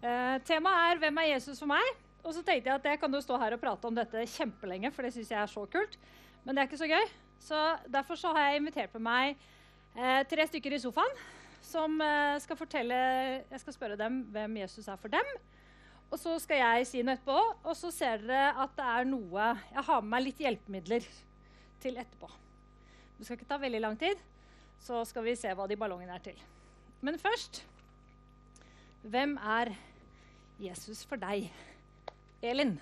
Eh, temaet er 'Hvem er Jesus for meg?' Og så tenkte jeg at jeg kan jo stå her og prate om dette kjempelenge, for det syns jeg er så kult. Men det er ikke så gøy. Så derfor så har jeg invitert med meg eh, tre stykker i sofaen som eh, skal fortelle Jeg skal spørre dem hvem Jesus er for dem. Og så skal jeg si noe etterpå, og så ser dere at det er noe Jeg har med meg litt hjelpemidler til etterpå. Det skal ikke ta veldig lang tid, så skal vi se hva de ballongene er til. Men først Hvem er Jesus for deg? Elin?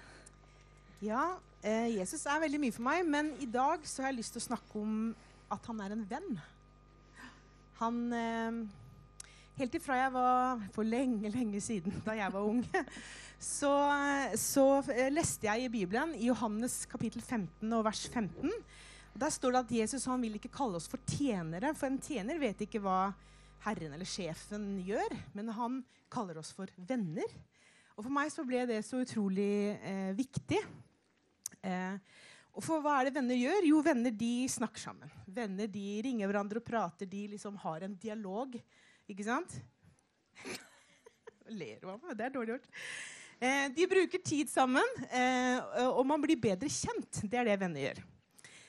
Ja, eh, Jesus er veldig mye for meg, men i dag så har jeg lyst til å snakke om at han er en venn. Han eh, Helt ifra jeg var for lenge, lenge siden, da jeg var ung, så, så eh, leste jeg i Bibelen, i Johannes kapittel 15 og vers 15. Og der står det at Jesus han vil ikke kalle oss for tjenere, for en tjener vet ikke hva herren eller sjefen gjør, men han kaller oss for venner. Og for meg så ble det så utrolig eh, viktig. Eh, og for hva er det venner gjør? Jo, venner de snakker sammen. Venner de ringer hverandre og prater. De liksom har en dialog. Ikke sant? Ler du av meg? Det er dårlig gjort. Eh, de bruker tid sammen, eh, og man blir bedre kjent. Det er det venner gjør.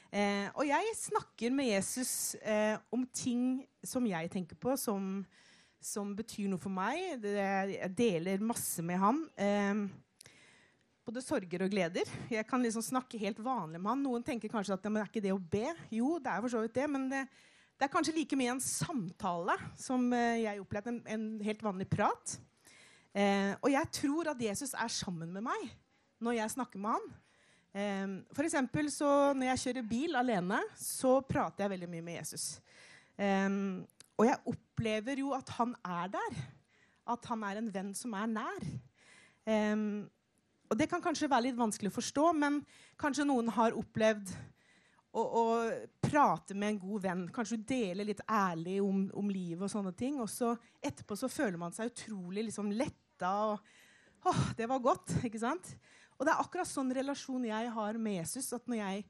Eh, og jeg snakker med Jesus eh, om ting som jeg tenker på, som, som betyr noe for meg. Det, jeg deler masse med han. Eh, både sorger og gleder. Jeg kan liksom snakke helt vanlig med han. Noen tenker kanskje at men er ikke det å be? Jo, det er for så vidt det, men det, det er kanskje like mye en samtale som eh, jeg opplevde, en, en helt vanlig prat. Eh, og jeg tror at Jesus er sammen med meg når jeg snakker med han. Eh, for eksempel så Når jeg kjører bil alene, så prater jeg veldig mye med Jesus. Um, og jeg opplever jo at han er der. At han er en venn som er nær. Um, og det kan kanskje være litt vanskelig å forstå, men kanskje noen har opplevd å, å prate med en god venn. Kanskje dele litt ærlig om, om, livet og sånne ting. Og så etterpå så føler man seg utrolig liksom letta og Åh, det var godt. ikke sant? Og det er akkurat sånn relasjon jeg har med Jesus. at når jeg,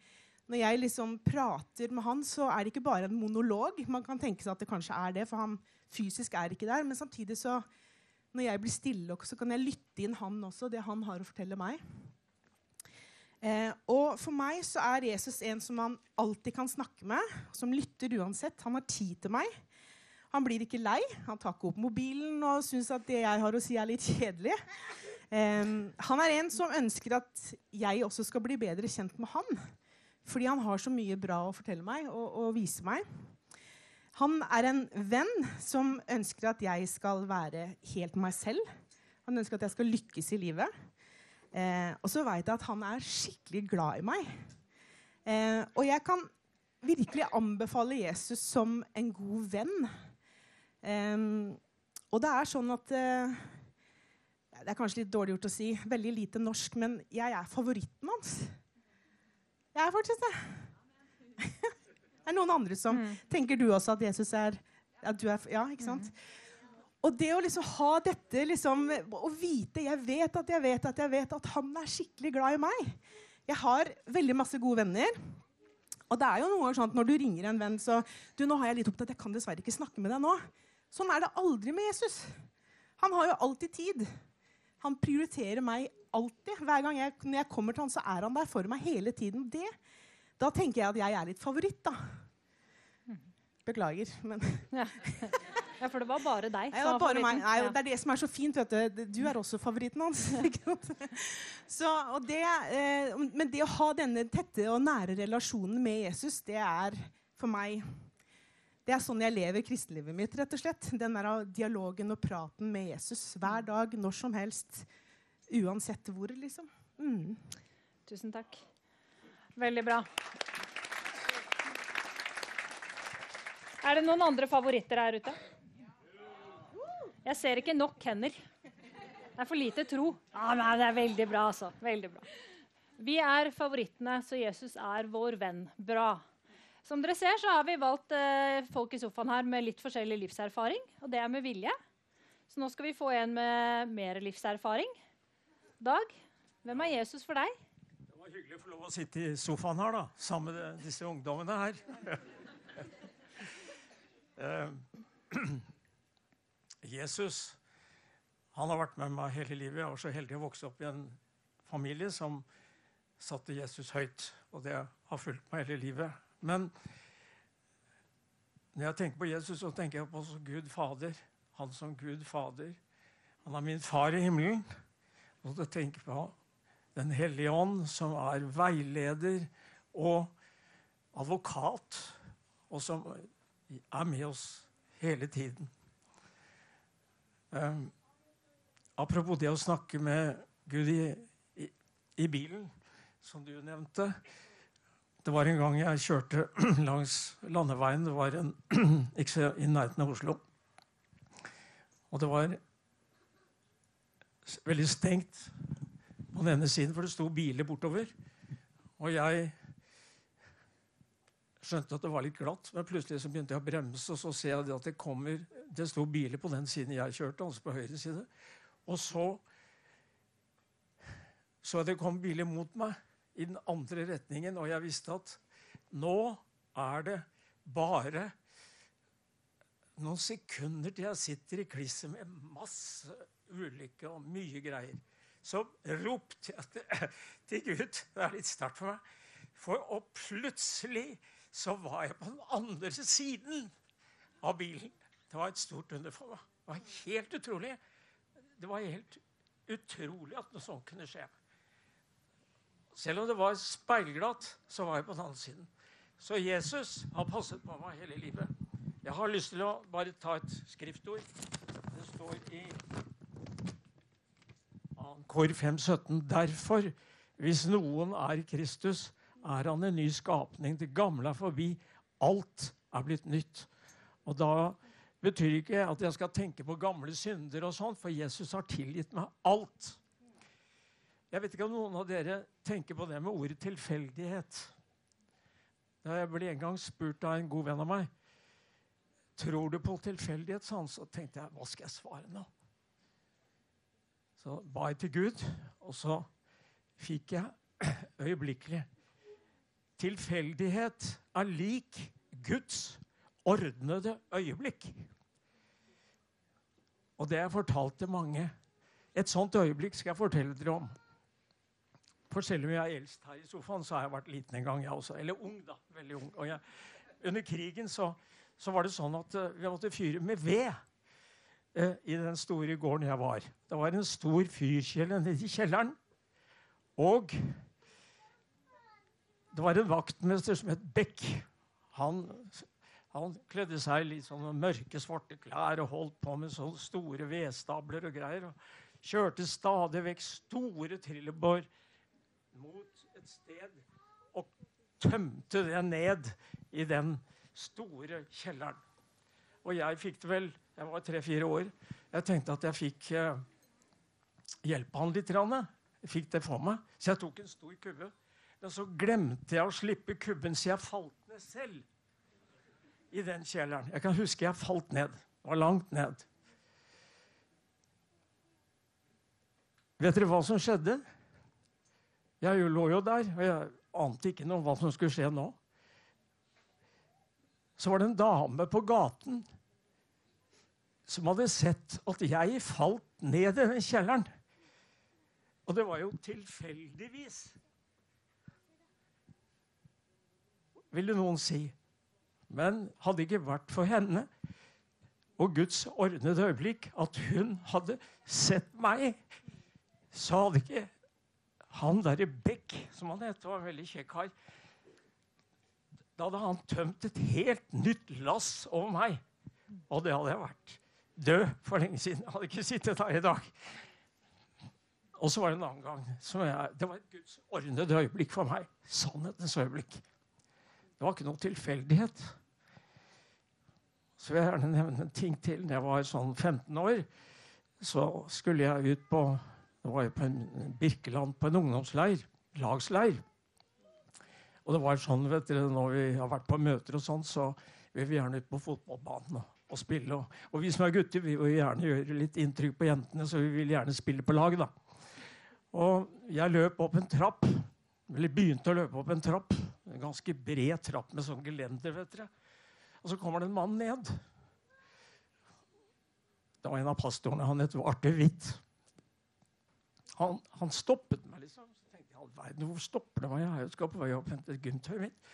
når jeg liksom prater med han, så er det ikke bare en monolog. Man kan tenke seg at det kanskje er det, for han fysisk er ikke der. Men samtidig så, når jeg blir stille, så kan jeg lytte inn han også, det han har å fortelle meg. Eh, og for meg så er Jesus en som man alltid kan snakke med, som lytter uansett. Han har tid til meg. Han blir ikke lei. Han tar ikke opp mobilen og syns at det jeg har å si, er litt kjedelig. Eh, han er en som ønsker at jeg også skal bli bedre kjent med han. Fordi han har så mye bra å fortelle meg og, og vise meg. Han er en venn som ønsker at jeg skal være helt meg selv. Han ønsker at jeg skal lykkes i livet. Eh, og så veit jeg at han er skikkelig glad i meg. Eh, og jeg kan virkelig anbefale Jesus som en god venn. Eh, og det er sånn at eh, det er kanskje litt dårlig gjort å si. Veldig lite norsk, men jeg er favoritten hans. Jeg er fortsatt det. det er noen andre som mm. Tenker du også at Jesus er at er, Ja, ikke sant? Mm. Og det å liksom ha dette liksom, Å vite Jeg vet at jeg vet at jeg vet at han er skikkelig glad i meg. Jeg har veldig masse gode venner. Og det er jo noen ganger sånn at Når du ringer en venn så du, nå har jeg litt opptatt, jeg kan dessverre ikke snakke med deg nå. Sånn er det aldri med Jesus. Han har jo alltid tid. Han prioriterer meg alltid. Hver gang jeg, når jeg kommer til han, så er han der for meg hele tiden. Det, da tenker jeg at jeg er litt favoritt, da. Beklager, men ja. ja. for det var bare deg som var bare. Nei, det er det som er så fint. vet Du Du er også favoritten hans. så, det, eh, men det å ha denne tette og nære relasjonen med Jesus, det er for meg det er sånn jeg lever kristenlivet mitt. rett og slett. Den der dialogen og praten med Jesus hver dag, når som helst. Uansett hvor, liksom. Mm. Tusen takk. Veldig bra. Er det noen andre favoritter her ute? Jeg ser ikke nok hender. Det er for lite tro. Ah, nei, det er veldig bra, altså. Veldig bra. Vi er favorittene, så Jesus er vår venn. Bra. Som dere ser, så har vi valgt eh, folk i sofaen her med litt forskjellig livserfaring. Og det er med vilje. Så nå skal vi få en med mer livserfaring. Dag, hvem er Jesus for deg? Det var hyggelig å få lov å sitte i sofaen her da, sammen med disse ungdommene her. Eh, Jesus Han har vært med meg hele livet. Jeg var så heldig å vokse opp i en familie som satte Jesus høyt. Og det har fulgt meg hele livet. Men når jeg tenker på Jesus, så tenker jeg på Gud Fader. Han som Gud Fader. Han er min far i himmelen. Og tenke på Den hellige ånd, som er veileder og advokat, og som er med oss hele tiden. Um, apropos det å snakke med Gud i, i, i, bilen, som du nevnte. Det var en gang jeg kjørte langs landeveien. Det var en, ikke i nærheten av Oslo. Og det var veldig stengt på den ene siden, for det sto biler bortover. Og jeg skjønte at det var litt glatt, men plutselig så begynte jeg å bremse, og så ser jeg at det kommer Det sto biler på den siden jeg kjørte, altså på høyre side. Og så så jeg det kom biler mot meg i den andre retningen, og jeg visste at nå er det bare noen sekunder til jeg sitter i klisset med masse ulykke og mye greier. Så ropte jeg til, Gud Det er litt sterkt for meg. For og plutselig så var jeg på den andre siden av bilen. Det var et stort under for meg. Det var helt utrolig. Det var helt utrolig at noe sånt kunne skje. Selv om det var speilglatt, så var jeg på den andre siden. Så Jesus har passet på meg hele livet. Jeg har lyst til å bare ta et skriftord. Det står i Kor 517. Derfor, hvis noen er Kristus, er han en ny skapning. Det gamle er forbi. Alt er blitt nytt. Og da betyr ikke at jeg skal tenke på gamle synder, og sånt, for Jesus har tilgitt meg alt. Jeg vet ikke om noen av dere tenker på det med ordet tilfeldighet. Da jeg ble en gang spurt av en god venn av meg tror du på tilfeldighet, sånn, så tenkte jeg hva skal jeg svare nå? Så ba jeg til Gud, og så fikk jeg øyeblikkelig Tilfeldighet er lik Guds ordnede øyeblikk. Og det har jeg fortalt til mange. Et sånt øyeblikk skal jeg fortelle dere om. For selv om jeg er eldst her i sofaen, så har jeg vært liten en gang, jeg også. Eller ung, da. Veldig ung. Jeg, under krigen så, så, var det sånn at uh, vi måtte fyre med ved uh, i den store gården jeg var. Det var en stor fyrkjele nede i kjelleren. Og det var en vaktmester som het Beck. Han, han kledde seg litt sånn mørke, svarte klær og holdt på med sånne store vedstabler og greier. Og kjørte stadig vekk store trillebår mot et sted og tømte det ned i den store kjelleren. Og jeg fikk det vel Jeg var tre-fire år. Jeg tenkte at jeg fikk eh, hjelpe han litt. Jeg fikk det for meg. Så jeg tok en stor kubbe men så glemte jeg å slippe kubben, så jeg falt ned selv i den kjelleren. Jeg kan huske jeg falt ned. Det var langt ned. Vet dere hva som skjedde? Jeg lå jo der, og jeg ante ikke noe om hva som skulle skje nå. Så var det en dame på gaten som hadde sett at jeg falt ned i den kjelleren. Og det var jo tilfeldigvis ville noen si. Men hadde ikke vært for henne og Guds ordnede øyeblikk, at hun hadde sett meg, så hadde ikke han derre Beck, som han het, var en veldig kjekk kar Da hadde han tømt et helt nytt lass over meg. Og det hadde jeg vært død for lenge siden. Jeg hadde ikke sittet her i dag. Og så var det en annen gang. Jeg, det var et Guds ordnede øyeblikk for meg. Sannhetens øyeblikk. Det var ikke noe tilfeldighet. Så vil jeg gjerne nevne en ting til. Da jeg var sånn 15 år, så skulle jeg ut på det var jo på en Birkeland på en ungdomsleir. Lagsleir. Og det var sånn, vet dere, Når vi har vært på møter, og sånn, så vil vi gjerne ut på fotballbanen og, og spille. Og, vi som er gutter, vi vil gjerne gjøre litt inntrykk på jentene, så vi vil gjerne spille på lag. da. Og jeg løp opp en trapp, eller begynte å løpe opp en trapp. En ganske bred trapp med sånn gelender. vet dere. Og så kommer det en mann ned. Det var en av pastorene. Han het Varte Hvitt. Han, han, stoppet meg, liksom. Så tenkte jeg, all verden, Hvor stopper det meg? Jeg er jo på vei opp og hente gymtøyet mitt.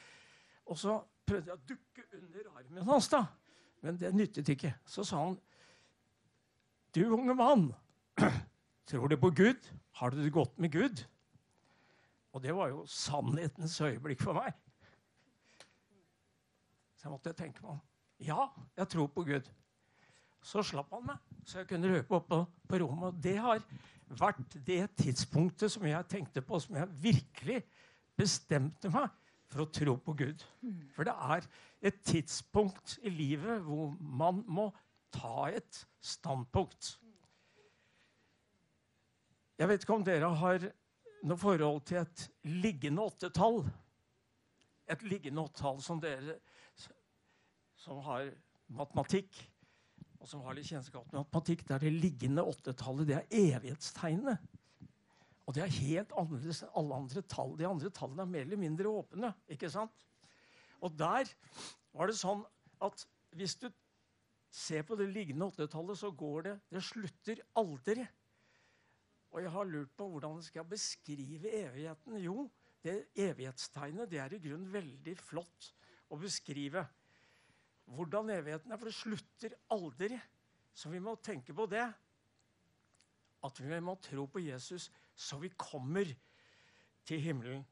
Og så prøvde jeg å dukke under armen hans, da. Men det nyttet ikke. Så sa han, 'Du unge mann, tror du på Gud? Har du det godt med Gud?' Og det var jo sannhetens øyeblikk for meg. Så jeg måtte tenke meg om. Ja, jeg tror på Gud. Så slapp han meg, så jeg kunne løpe opp på, på rommet. Og det har vært det tidspunktet som jeg tenkte på, som jeg virkelig bestemte meg for å tro på Gud. For det er et tidspunkt i livet hvor man må ta et standpunkt. Jeg vet ikke om dere har noe forhold til et liggende åttetall. Et liggende åttetall som dere som har matematikk, og som har litt kjennskap til matematikk, det er det liggende åttetallet. Det er evighetstegnet. Og det er helt annerledes enn alle andre tall. De andre tallene er mer eller mindre åpne. ikke sant? Og der var det sånn at hvis du ser på det liggende åttetallet, så går det Det slutter aldri. Og jeg har lurt på hvordan jeg skal beskrive evigheten. Jo, det evighetstegnet det er i grunnen veldig flott å beskrive. Hvordan evigheten er, for det slutter aldri. Så vi må tenke på det. At vi må tro på Jesus så vi kommer til himmelen.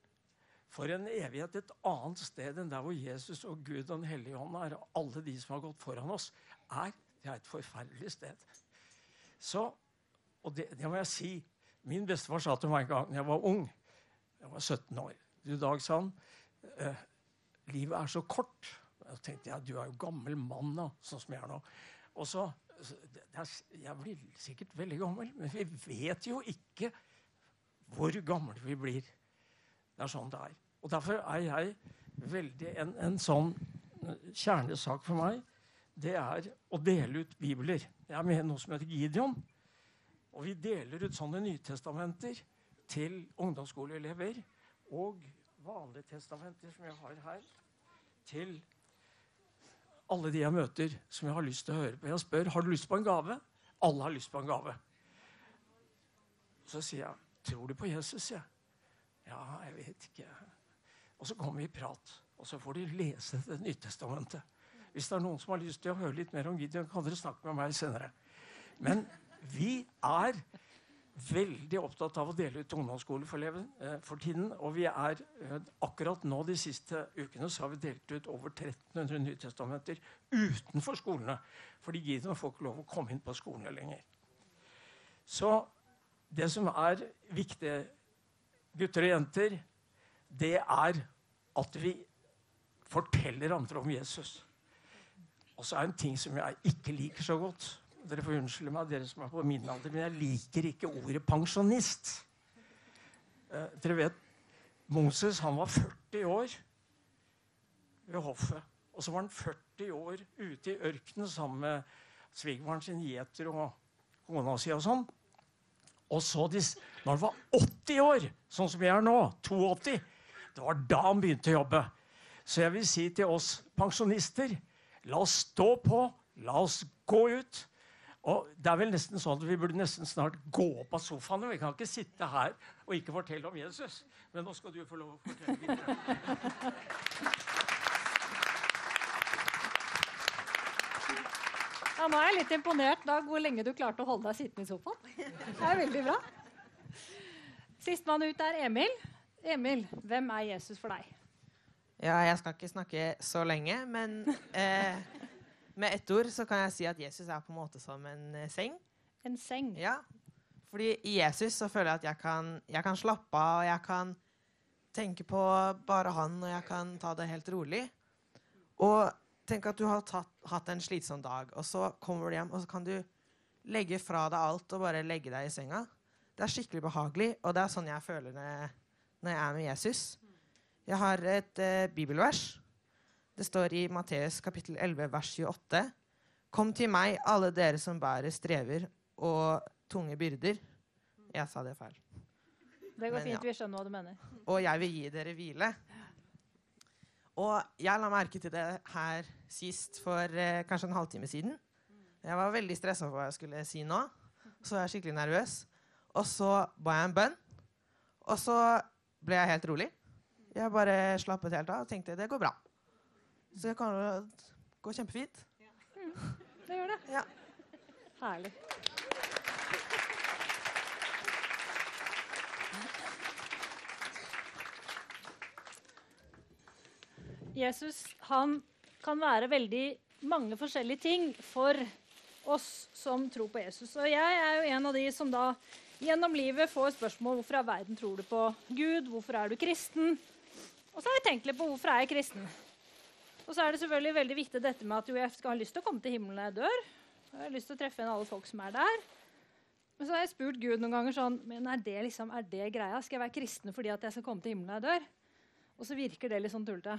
For en evighet et annet sted enn der hvor Jesus og Gud og Den hellige ånd er, og alle de som har gått foran oss, er, det er et forferdelig sted. Så, og det, det må jeg si Min bestefar sa til meg en gang da jeg var ung, jeg var 17 år Du, Dag, sa han, eh, livet er så kort. Og så tenkte jeg du er jo gammel mann, nå, sånn som jeg er nå. Og så, er, Jeg blir sikkert veldig gammel, men vi vet jo ikke hvor gamle vi blir. Det er sånn det er. Og Derfor er jeg veldig en, en sånn kjernesak for meg det er å dele ut bibler. Jeg er med i noe som heter Gideon. Og vi deler ut sånne nytestamenter til ungdomsskoleelever. Og vanlige testamenter som jeg har her, til alle de jeg møter som jeg har lyst til å høre på. Jeg spør har du lyst på en gave. Alle har lyst på en gave. Så sier jeg tror du på Jesus. Ja, ja jeg vet ikke. Og så kommer vi i prat, og så får de lese Det Nytestamentet. Hvis det er noen som har lyst til å høre litt mer om Gideon, kan dere snakke med meg senere. Men vi er veldig opptatt av å dele ut ungdomsskole for, eh, for tiden. Og vi er eh, akkurat nå de siste ukene så har vi delt ut over 1300 nytestamenter utenfor skolene. Fordi Gideon får ikke lov å komme inn på skolene lenger. Så det som er viktig, gutter og jenter, det er at vi forteller andre om Jesus. Og så er det en ting som jeg ikke liker så godt dere får unnskylde meg, dere som er på min alder, men jeg liker ikke ordet pensjonist. Eh, dere vet, Moses han var 40 år ved hoffet. Og så var han 40 år ute i ørkenen sammen med svigerfaren sin Jeter og kona si og sånn. Og så, når han var 80 år, sånn som jeg er nå, 82, det var da han begynte å jobbe. Så jeg vil si til oss pensjonister la oss stå på, la oss gå ut. Og det er vel nesten sånn at Vi burde nesten snart gå opp av sofaen. Vi kan ikke sitte her og ikke fortelle om Jesus. Men nå skal du få lov å fortelle videre. Ja, nå er jeg litt imponert Dag, hvor lenge du klarte å holde deg sittende i sofaen. Det er veldig bra. Sistemann ut er Emil. Emil, hvem er Jesus for deg? Ja, jeg skal ikke snakke så lenge, men eh, med ett ord så kan jeg si at Jesus er på en måte som en eh, seng. En seng? Ja. Fordi i Jesus så føler jeg at jeg kan, jeg kan slappe av, og jeg kan tenke på bare han, og jeg kan ta det helt rolig. Og tenk at du har tatt, hatt en slitsom dag, og så kommer du hjem, og så kan du legge fra deg alt og bare legge deg i senga. Det er skikkelig behagelig, og det er sånn jeg føler når, når jeg er med Jesus. Jeg har et eh, bibelvers det står i Matteus kapittel 11, vers 28. Kom til meg, alle dere som bærer strever og tunge byrder. Jeg sa det feil. Det går Men, fint. Ja. Vi skjønner hva du mener. Og jeg vil gi dere hvile. Og jeg la merke til det her sist for eh, kanskje en halvtime siden. Jeg var veldig stressa for hva jeg skulle si nå. Så var jeg skikkelig nervøs. Og så ba jeg en bønn. Og så ble jeg helt rolig. Jeg bare slappet helt av og tenkte det går bra. Så det kan gå kjempefint. Det gjør det. Ja. Herlig. Jesus han kan være veldig mange forskjellige ting for oss som tror på Jesus. Og jeg er jo en av de som da gjennom livet får spørsmål hvorfor i verden tror du på Gud, hvorfor er du kristen? Og så har jeg tenkt litt på hvorfor er jeg kristen. Og så er det selvfølgelig veldig viktig dette med at jo, jeg skal ha lyst til å komme til himmelen når jeg dør. Jeg har lyst til å treffe igjen alle folk som er der. Men så har jeg spurt Gud noen ganger sånn Men er det, liksom, er det greia? Skal jeg være kristen fordi at jeg skal komme til himmelen når jeg dør? Og så virker det litt sånn tullete.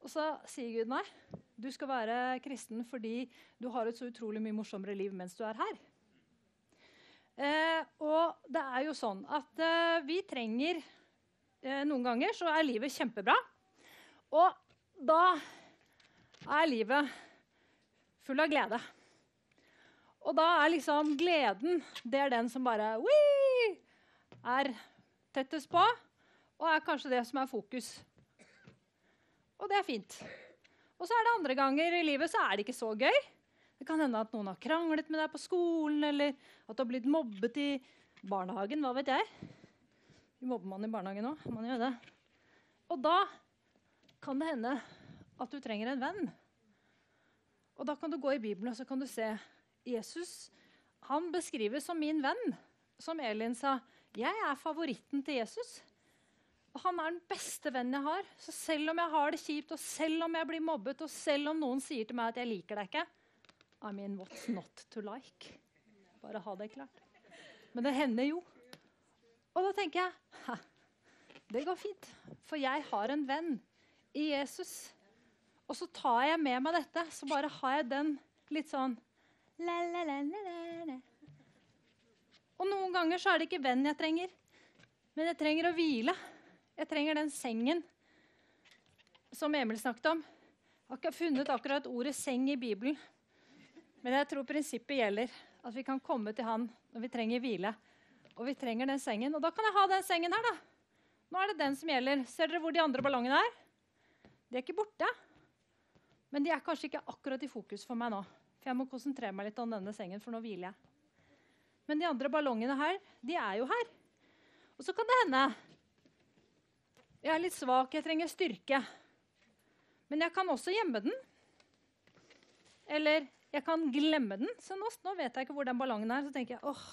Og så sier Gud nei. Du skal være kristen fordi du har et så utrolig mye morsommere liv mens du er her. Eh, og det er jo sånn at eh, vi trenger eh, Noen ganger så er livet kjempebra. Og da er livet full av glede. Og da er liksom gleden det er den som bare wii, er tettest på, og er kanskje det som er fokus. Og det er fint. Og så er det andre ganger i livet så er det ikke så gøy. Det kan hende at noen har kranglet med deg på skolen, eller at du har blitt mobbet i barnehagen. Hva vet jeg? Mobber man i barnehagen òg? Man gjør det. Og da kan det hende at du trenger en venn. Og da kan du gå i Bibelen og så kan du se Jesus han beskrives som min venn. Som Elin sa, jeg er favoritten til Jesus. Og han er den beste vennen jeg har. Så selv om jeg har det kjipt, og selv om jeg blir mobbet, og selv om noen sier til meg at jeg liker deg ikke I mean, what's not to like? Bare ha det klart. Men det hender jo. Og da tenker jeg det går fint, for jeg har en venn i Jesus. Og så tar jeg med meg dette, så bare har jeg den litt sånn la, la, la, la, Og noen ganger så er det ikke venn jeg trenger, men jeg trenger å hvile. Jeg trenger den sengen som Emil snakket om. Jeg har ikke funnet akkurat ordet 'seng' i Bibelen. Men jeg tror prinsippet gjelder. At vi kan komme til han når vi trenger hvile. Og vi trenger den sengen. Og da kan jeg ha den sengen her, da. Nå er det den som gjelder. Ser dere hvor de andre ballongene er? De er ikke borte. Men de er kanskje ikke akkurat i fokus for meg nå. For jeg må konsentrere meg litt om denne sengen, for nå hviler jeg. Men de andre ballongene her, de er jo her. Og så kan det hende jeg er litt svak, jeg trenger styrke. Men jeg kan også gjemme den. Eller jeg kan glemme den. Så nå, nå vet jeg ikke hvor den ballongen er. Så tenker jeg åh,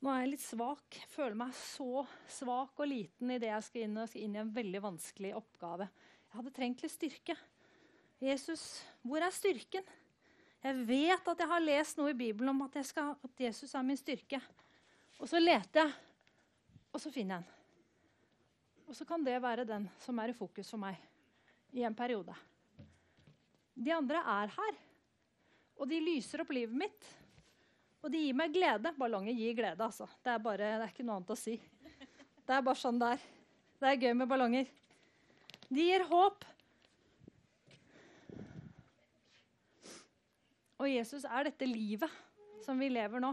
nå er jeg litt svak. Jeg føler meg så svak og liten idet jeg skal inn, og skal inn i en veldig vanskelig oppgave. Jeg hadde trengt litt styrke. Jesus, hvor er styrken? Jeg vet at jeg har lest noe i Bibelen om at, skal, at Jesus er min styrke. Og så leter jeg, og så finner jeg den. Og så kan det være den som er i fokus for meg i en periode. De andre er her, og de lyser opp livet mitt. Og de gir meg glede. Ballonger gir glede, altså. Det er, bare, det er ikke noe annet å si. Det er bare sånn det er. Det er gøy med ballonger. De gir håp. Og Jesus er dette livet som vi lever nå.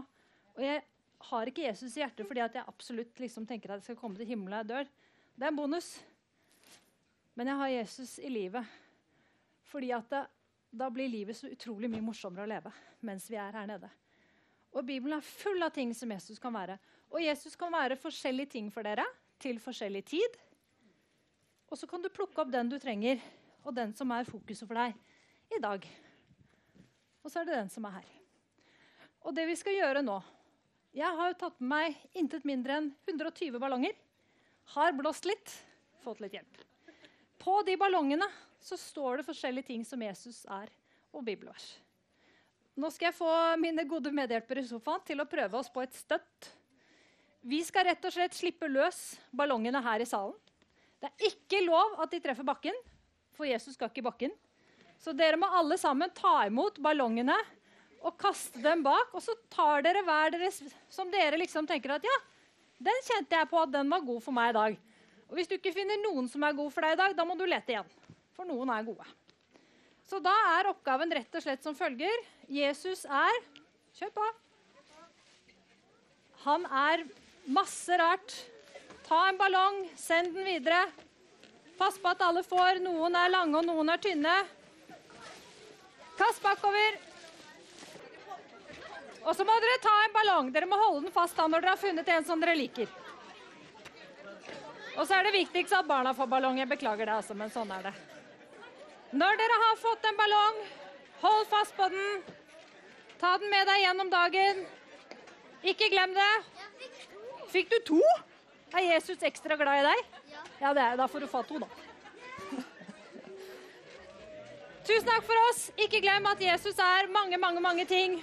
Og jeg har ikke Jesus i hjertet fordi jeg absolutt liksom tenker at jeg skal komme til himmelen og jeg dør. Det er en bonus. Men jeg har Jesus i livet fordi at det, da blir livet så utrolig mye morsommere å leve mens vi er her nede. Og Bibelen er full av ting som Jesus kan være. Og Jesus kan være forskjellige ting for dere til forskjellig tid. Og så kan du plukke opp den du trenger, og den som er fokuset for deg i dag. Og så er det den som er her. Og det vi skal gjøre nå Jeg har jo tatt med meg intet mindre enn 120 ballonger har blåst litt, fått litt hjelp. På de ballongene så står det forskjellige ting som Jesus er, og bibelvers. Nå skal jeg få mine gode medhjelpere i sofaen til å prøve oss på et støtt. Vi skal rett og slett slippe løs ballongene her i salen. Det er ikke lov at de treffer bakken, for Jesus skal ikke i bakken. Så dere må alle sammen ta imot ballongene og kaste dem bak. Og så tar dere hver deres som dere liksom tenker at ja, den kjente jeg på at den var god for meg i dag. Og Hvis du ikke finner noen som er god for deg i dag, da må du lete igjen. For noen er gode. Så da er oppgaven rett og slett som følger. Jesus er Kjør på. Han er masse rart. Ta en ballong, send den videre. Pass på at alle får. Noen er lange, og noen er tynne. Kast bakover. Og så må dere ta en ballong. Dere må holde den fast da når dere har funnet en som dere liker. Og så er det viktigst at barna får ballong. Jeg beklager det, altså, men sånn er det. Når dere har fått en ballong, hold fast på den. Ta den med deg gjennom dagen. Ikke glem det. Fikk du to? Er Jesus ekstra glad i deg? Ja, det er, da får du få to, da. Tusen takk for oss. Ikke glem at Jesus er mange, mange, mange ting.